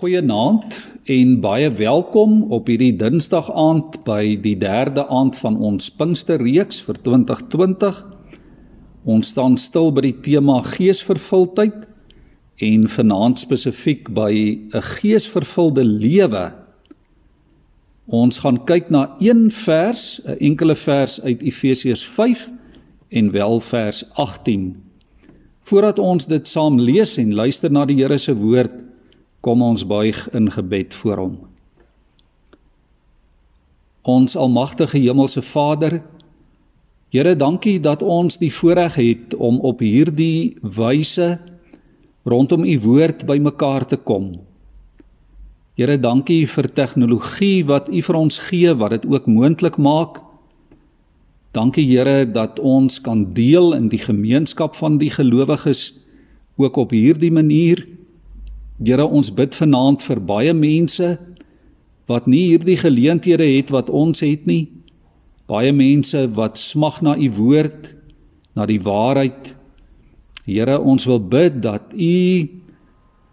Goeienaand en baie welkom op hierdie Dinsdag aand by die derde aand van ons Pinksterreeks vir 2020. Ons staan stil by die tema geesvervuldheid en vanaand spesifiek by 'n geesvervulde lewe. Ons gaan kyk na een vers, 'n enkele vers uit Efesiërs 5 en wel vers 18. Voordat ons dit saam lees en luister na die Here se woord, Kom ons buig in gebed voor hom. Ons almagtige hemelse Vader, Here, dankie dat ons die voorreg het om op hierdie wyse rondom u woord bymekaar te kom. Here, dankie vir tegnologie wat u vir ons gee wat dit ook moontlik maak. Dankie Here dat ons kan deel in die gemeenskap van die gelowiges ook op hierdie manier. Here ons bid vanaand vir baie mense wat nie hierdie geleenthede het wat ons het nie. Baie mense wat smag na u woord, na die waarheid. Here, ons wil bid dat u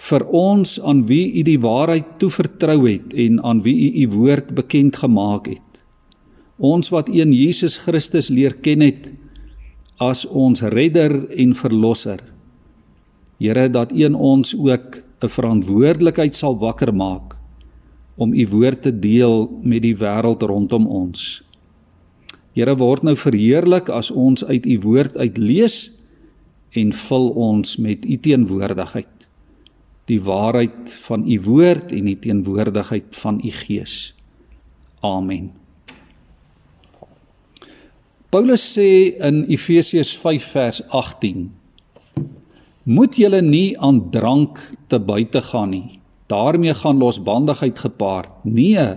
vir ons aan wie u die waarheid toevertrou het en aan wie u u woord bekend gemaak het. Ons wat een Jesus Christus leer ken het as ons redder en verlosser. Here, dat een ons ook 'n verantwoordelikheid sal wakker maak om u woord te deel met die wêreld rondom ons. Here word nou verheerlik as ons uit u woord uit lees en vul ons met u teenwoordigheid. Die waarheid van u woord en die teenwoordigheid van u gees. Amen. Paulus sê in Efesiërs 5 vers 18 moet julle nie aan drank te buite gaan nie. daarmee gaan losbandigheid gepaard. Nee,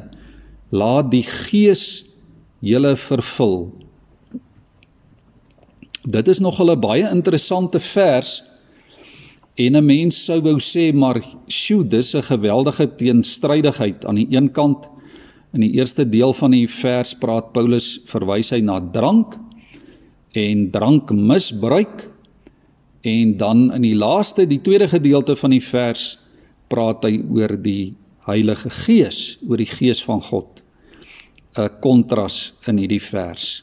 laat die Gees julle vervul. Dit is nog 'n baie interessante vers en 'n mens sou wou sê maar sjoe, dis 'n geweldige teenstrydigheid aan die een kant in die eerste deel van die vers praat Paulus verwys hy na drank en drankmisbruik En dan in die laaste, die tweede gedeelte van die vers praat hy oor die Heilige Gees, oor die Gees van God. 'n kontras in hierdie vers.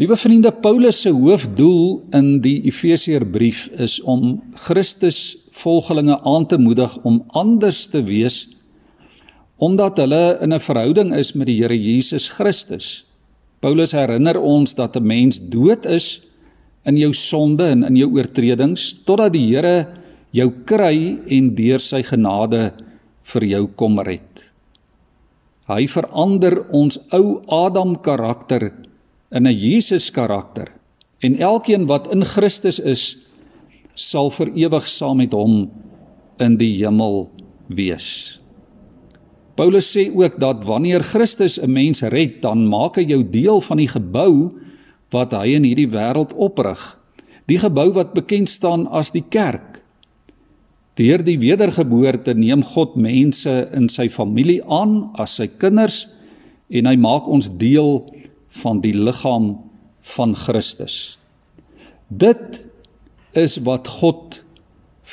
Liewe vriende, Paulus se hoofdoel in die Efesiërbrief is om Christus volgelinge aan te moedig om anders te wees omdat hulle in 'n verhouding is met die Here Jesus Christus. Paulus herinner ons dat 'n mens dood is in jou sonde en in jou oortredings totdat die Here jou kry en deur sy genade vir jou kom red. Hy verander ons ou Adam karakter in 'n Jesus karakter en elkeen wat in Christus is sal vir ewig saam met hom in die hemel wees. Paulus sê ook dat wanneer Christus 'n mens red, dan maak hy jou deel van die gebou wat hy in hierdie wêreld oprig. Die gebou wat bekend staan as die kerk. Deur die wedergeboorte neem God mense in sy familie aan as sy kinders en hy maak ons deel van die liggaam van Christus. Dit is wat God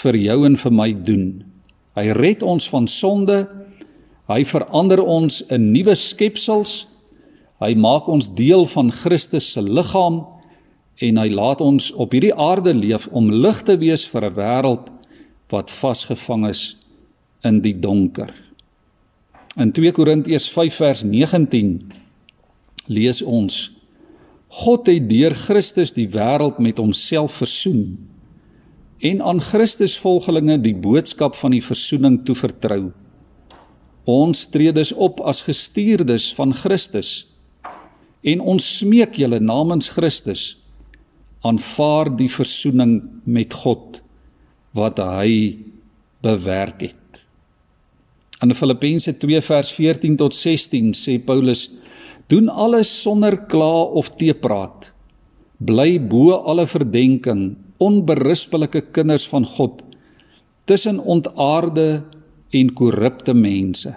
vir jou en vir my doen. Hy red ons van sonde. Hy verander ons in nuwe skepsels Hy maak ons deel van Christus se liggaam en hy laat ons op hierdie aarde leef om lig te wees vir 'n wêreld wat vasgevang is in die donker. In 2 Korintiërs 5 vers 19 lees ons: God het deur Christus die wêreld met homself versoen en aan Christus volgelinge die boodskap van die versoening toevertrou. Ons tree dus op as gestuurdes van Christus en ons smeek julle namens Christus aanvaar die versoening met God wat hy bewerk het. In Filippense 2 vers 14 tot 16 sê Paulus: Doen alles sonder kla of teepraat. Bly bo alle verdenking, onberispelike kinders van God tussen ontaarde en korrupte mense.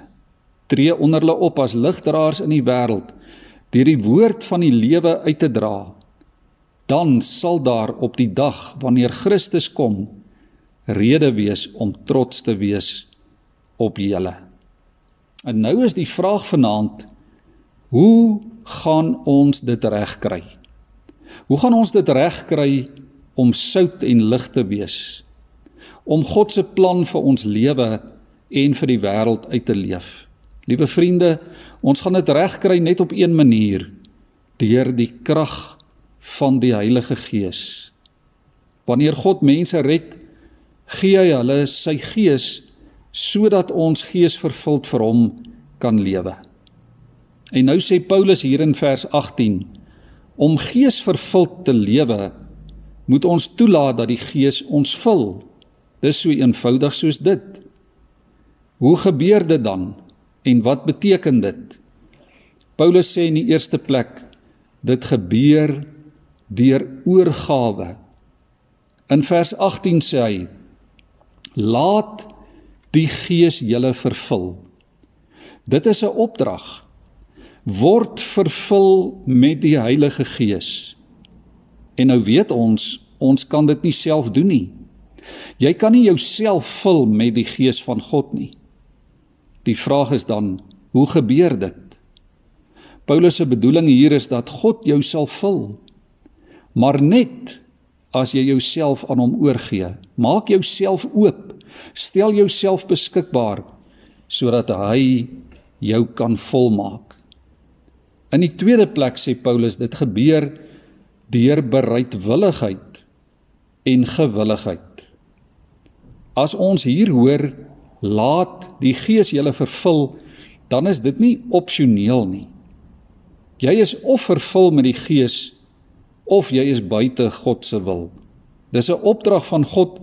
Tree onder hulle op as ligdraers in die wêreld deur die woord van die lewe uit te dra, dan sal daar op die dag wanneer Christus kom rede wees om trots te wees op julle. En nou is die vraag vanaand: Hoe gaan ons dit regkry? Hoe gaan ons dit regkry om sout en lig te wees? Om God se plan vir ons lewe en vir die wêreld uit te leef. Liewe vriende, ons gaan dit regkry net op een manier: deur die krag van die Heilige Gees. Wanneer God mense red, gee hy hulle sy gees sodat ons geesvervuld vir hom kan lewe. En nou sê Paulus hier in vers 18: Om geesvervuld te lewe, moet ons toelaat dat die Gees ons vul. Dis so eenvoudig soos dit. Hoe gebeur dit dan en wat beteken dit? Paulus sê in die eerste plek dit gebeur deur oorgawe. In vers 18 sê hy: Laat die Gees julle vervul. Dit is 'n opdrag word vervul met die Heilige Gees. En nou weet ons, ons kan dit nie self doen nie. Jy kan nie jouself vul met die Gees van God nie. Die vraag is dan, hoe gebeur dit? Paulus se bedoeling hier is dat God jou sal vul. Maar net as jy jouself aan hom oorgee. Maak jouself oop. Stel jouself beskikbaar sodat hy jou kan volmaak. In die tweede plek sê Paulus dit gebeur deur bereidwilligheid en gewilligheid. As ons hier hoor laat die Gees julle vervul, dan is dit nie opsioneel nie. Jy is of vervul met die Gees of jy is buite God se wil. Dis 'n opdrag van God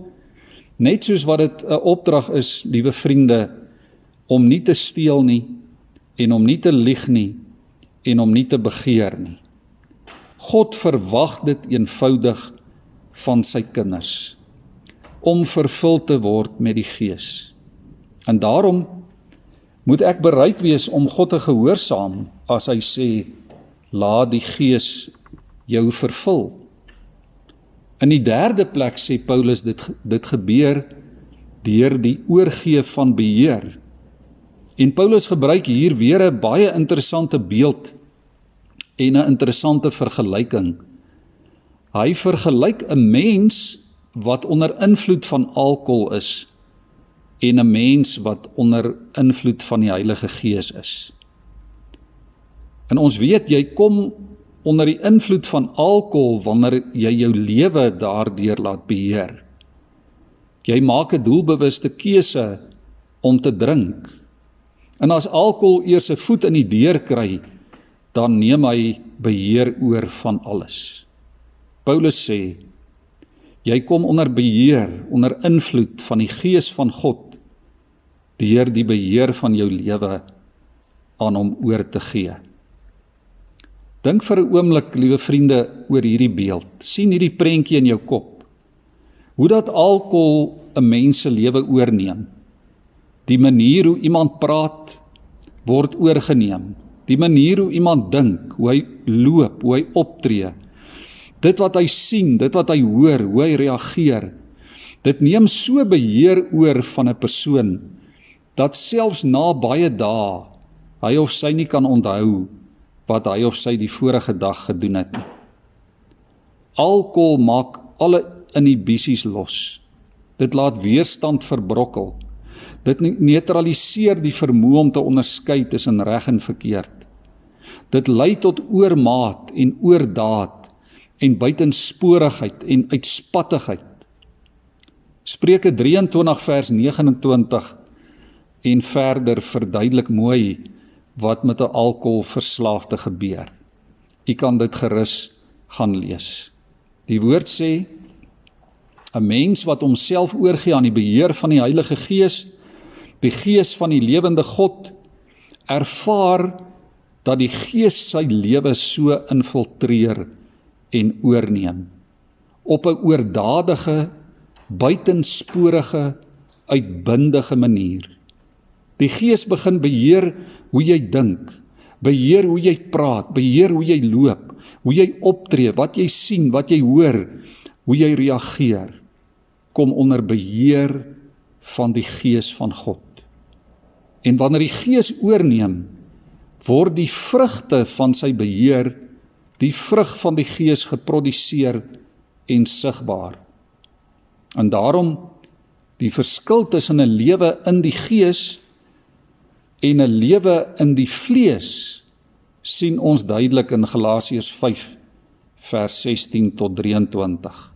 net soos wat dit 'n opdrag is, liewe vriende, om nie te steel nie en om nie te lieg nie en om nie te begeer nie. God verwag dit eenvoudig van sy kinders om vervul te word met die Gees. En daarom moet ek bereid wees om God te gehoorsaam as hy sê laat die Gees jou vervul. In die derde plek sê Paulus dit dit gebeur deur die oorgee van beheer En Paulus gebruik hier weer 'n baie interessante beeld en 'n interessante vergelyking. Hy vergelyk 'n mens wat onder invloed van alkohol is en 'n mens wat onder invloed van die Heilige Gees is. En ons weet jy kom onder die invloed van alkohol wanneer jy jou lewe daardeur laat beheer. Jy maak 'n doelbewuste keuse om te drink En as alkohol eers 'n voet in die deur kry, dan neem hy beheer oor van alles. Paulus sê jy kom onder beheer, onder invloed van die gees van God deur die beheer van jou lewe aan hom oor te gee. Dink vir 'n oomblik, liewe vriende, oor hierdie beeld. sien hierdie prentjie in jou kop. Hoe dat alkohol 'n mens se lewe oorneem. Die manier hoe iemand praat word oorgeneem. Die manier hoe iemand dink, hoe hy loop, hoe hy optree. Dit wat hy sien, dit wat hy hoor, hoe hy reageer. Dit neem so beheer oor van 'n persoon dat selfs na baie dae hy of sy nie kan onthou wat hy of sy die vorige dag gedoen het nie. Alkohol maak alle inhibisies los. Dit laat weerstand verbrokkel. Dit neutraliseer die vermoë om te onderskei tussen reg en verkeerd. Dit lei tot oormaat en oordaad en buitensporigheid en uitspattigheid. Spreuke 23 vers 29 en verder verduidelik mooi wat met 'n alkoholverslaafde gebeur. U kan dit gerus gaan lees. Die woord sê 'n mens wat homself oorgee aan die beheer van die Heilige Gees die gees van die lewende God ervaar dat die gees sy lewe so infiltreer en oorneem op 'n oordadige buitensporige uitbundige manier. Die gees begin beheer hoe jy dink, beheer hoe jy praat, beheer hoe jy loop, hoe jy optree, wat jy sien, wat jy hoor, hoe jy reageer. kom onder beheer van die Gees van God. En wanneer die Gees oorneem, word die vrugte van sy beheer, die vrug van die Gees geproduseer en sigbaar. En daarom die verskil tussen 'n lewe in die Gees en 'n lewe in die vlees sien ons duidelik in Galasiërs 5 vers 16 tot 23.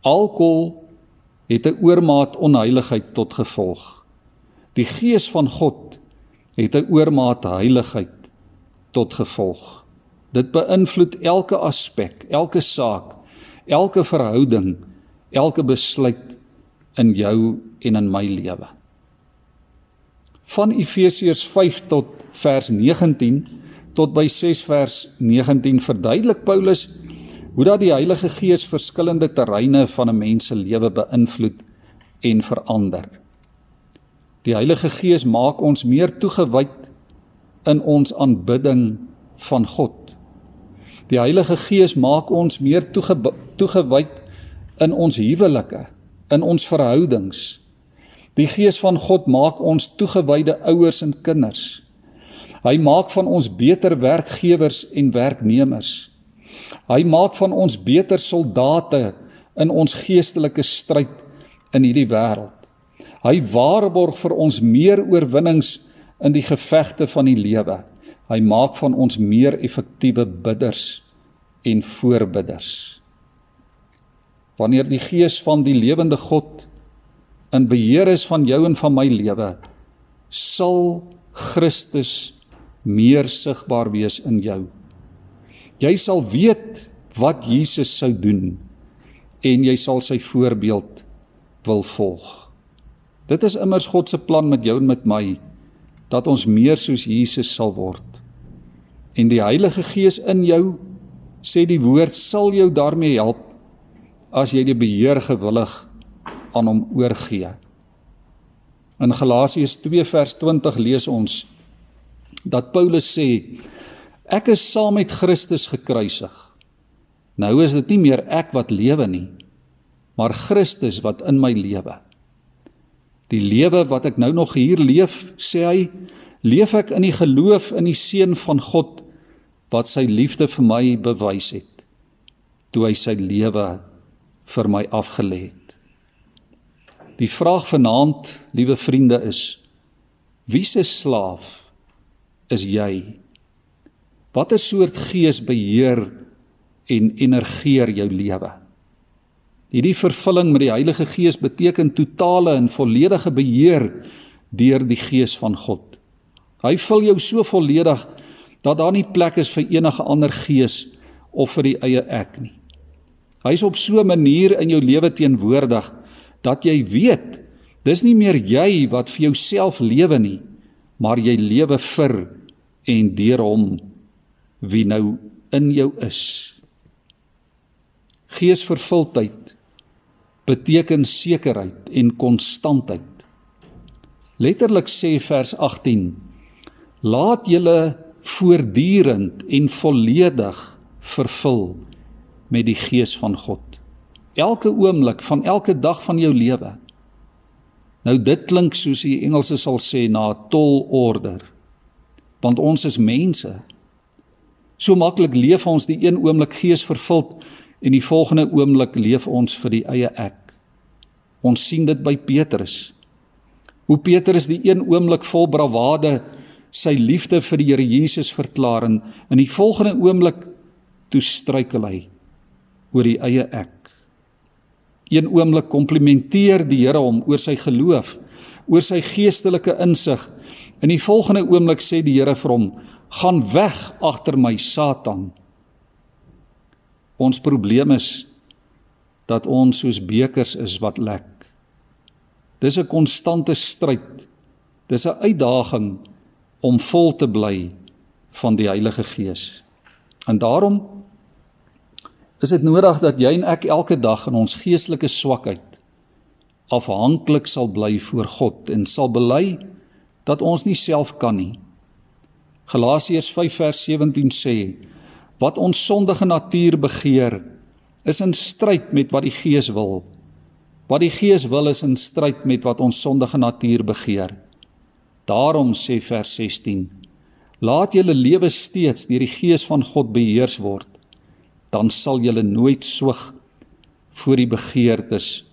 Alkohol het 'n oormaat onheiligheid tot gevolg. Die gees van God het 'n oormaat heiligheid tot gevolg. Dit beïnvloed elke aspek, elke saak, elke verhouding, elke besluit in jou en in my lewe. Van Efesiërs 5 tot vers 19 tot by 6 vers 19 verduidelik Paulus hoe dat die Heilige Gees verskillende terreine van 'n mens se lewe beïnvloed en verander. Die Heilige Gees maak ons meer toegewyd in ons aanbidding van God. Die Heilige Gees maak ons meer toegewyd in ons huwelike, in ons verhoudings. Die Gees van God maak ons toegewyde ouers en kinders. Hy maak van ons beter werkgewers en werknemers. Hy maak van ons beter soldate in ons geestelike stryd in hierdie wêreld. Hy waarborg vir ons meer oorwinnings in die gevegte van die lewe. Hy maak van ons meer effektiewe bidders en voorbidders. Wanneer die gees van die lewende God in beheer is van jou en van my lewe, sal Christus meer sigbaar wees in jou. Jy sal weet wat Jesus sou doen en jy sal sy voorbeeld wil volg. Dit is immers God se plan met jou en met my dat ons meer soos Jesus sal word. En die Heilige Gees in jou sê die woord sal jou daarmee help as jy die beheer gewillig aan hom oorgee. In Galasiërs 2 vers 20 lees ons dat Paulus sê Ek is saam met Christus gekruisig. Nou is dit nie meer ek wat lewe nie, maar Christus wat in my lewe. Die lewe wat ek nou nog hier leef, sê hy, leef ek in die geloof in die seun van God wat sy liefde vir my bewys het toe hy sy lewe vir my afgelê het. Die vraag vanaand, liewe vriende, is: Wie se slaaf is jy? Watter soort gees beheer en energeer jou lewe? Hierdie vervulling met die Heilige Gees beteken totale en volledige beheer deur die Gees van God. Hy vul jou so volledig dat daar nie plek is vir enige ander gees of vir die eie ek nie. Hy's op so 'n manier in jou lewe teenwoordig dat jy weet dis nie meer jy wat vir jouself lewe nie, maar jy lewe vir en deur hom wie nou in jou is. Geesvervuldheid beteken sekerheid en konstantheid. Letterlik sê vers 18: Laat julle voortdurend en volledig vervul met die gees van God. Elke oomblik van elke dag van jou lewe. Nou dit klink soos die Engelse sal sê na 'n tall order. Want ons is mense So maklik leef ons die een oomblik geesvervuld en die volgende oomblik leef ons vir die eie ek. Ons sien dit by Petrus. Hoe Petrus die een oomblik vol bravade sy liefde vir die Here Jesus verklaar en in die volgende oomblik toe struikel hy oor die eie ek. Een oomblik komplimenteer die Here hom oor sy geloof, oor sy geestelike insig. In die volgende oomblik sê die Here vir hom: gaan weg agter my Satan. Ons probleem is dat ons soos bekers is wat lek. Dis 'n konstante stryd. Dis 'n uitdaging om vol te bly van die Heilige Gees. En daarom is dit nodig dat jy en ek elke dag in ons geestelike swakheid afhanklik sal bly voor God en sal bely dat ons nie self kan nie Galasiërs 5 vers 17 sê: Wat ons sondige natuur begeer, is in stryd met wat die Gees wil. Wat die Gees wil is in stryd met wat ons sondige natuur begeer. Daarom sê vers 16: Laat julle lewe steeds deur die Gees van God beheers word. Dan sal julle nooit swig voor die begeertes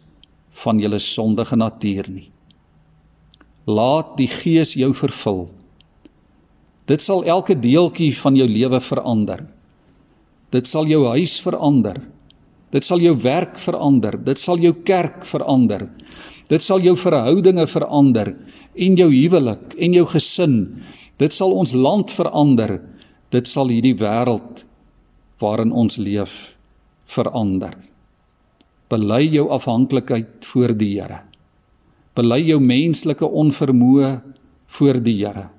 van julle sondige natuur nie. Laat die Gees jou vervul. Dit sal elke deeltjie van jou lewe verander. Dit sal jou huis verander. Dit sal jou werk verander. Dit sal jou kerk verander. Dit sal jou verhoudinge verander en jou huwelik en jou gesin. Dit sal ons land verander. Dit sal hierdie wêreld waarin ons leef verander. Bely jou afhanklikheid voor die Here. Bely jou menslike onvermoë voor die Here.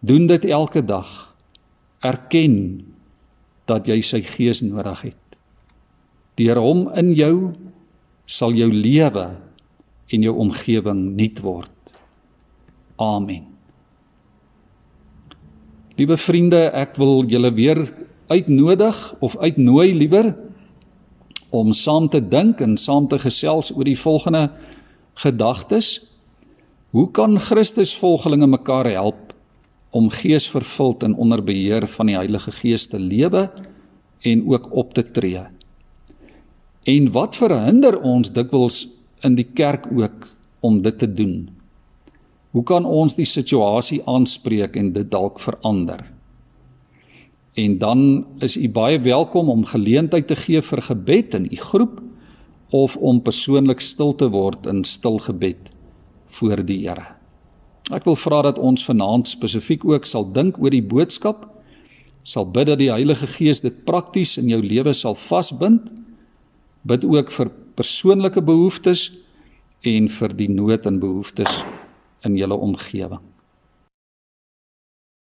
Doen dit elke dag. Erken dat jy sy gees nodig het. Deur hom in jou sal jou lewe en jou omgewing nuut word. Amen. Liewe vriende, ek wil julle weer uitnodig of uitnooi liewer om saam te dink en saam te gesels oor die volgende gedagtes. Hoe kan Christusvolgelinge mekaar help om geesvervuld en onder beheer van die Heilige Gees te lewe en ook op te tree? En wat verhinder ons dikwels in die kerk ook om dit te doen? Hoe kan ons die situasie aanspreek en dit dalk verander? En dan is u baie welkom om geleentheid te gee vir gebed in u groep of om persoonlik stil te word in stil gebed voor die Here. Ek wil vra dat ons vanaand spesifiek ook sal dink oor die boodskap, sal bid dat die Heilige Gees dit prakties in jou lewe sal vasbind. Bid ook vir persoonlike behoeftes en vir die nood en behoeftes in julle omgewing.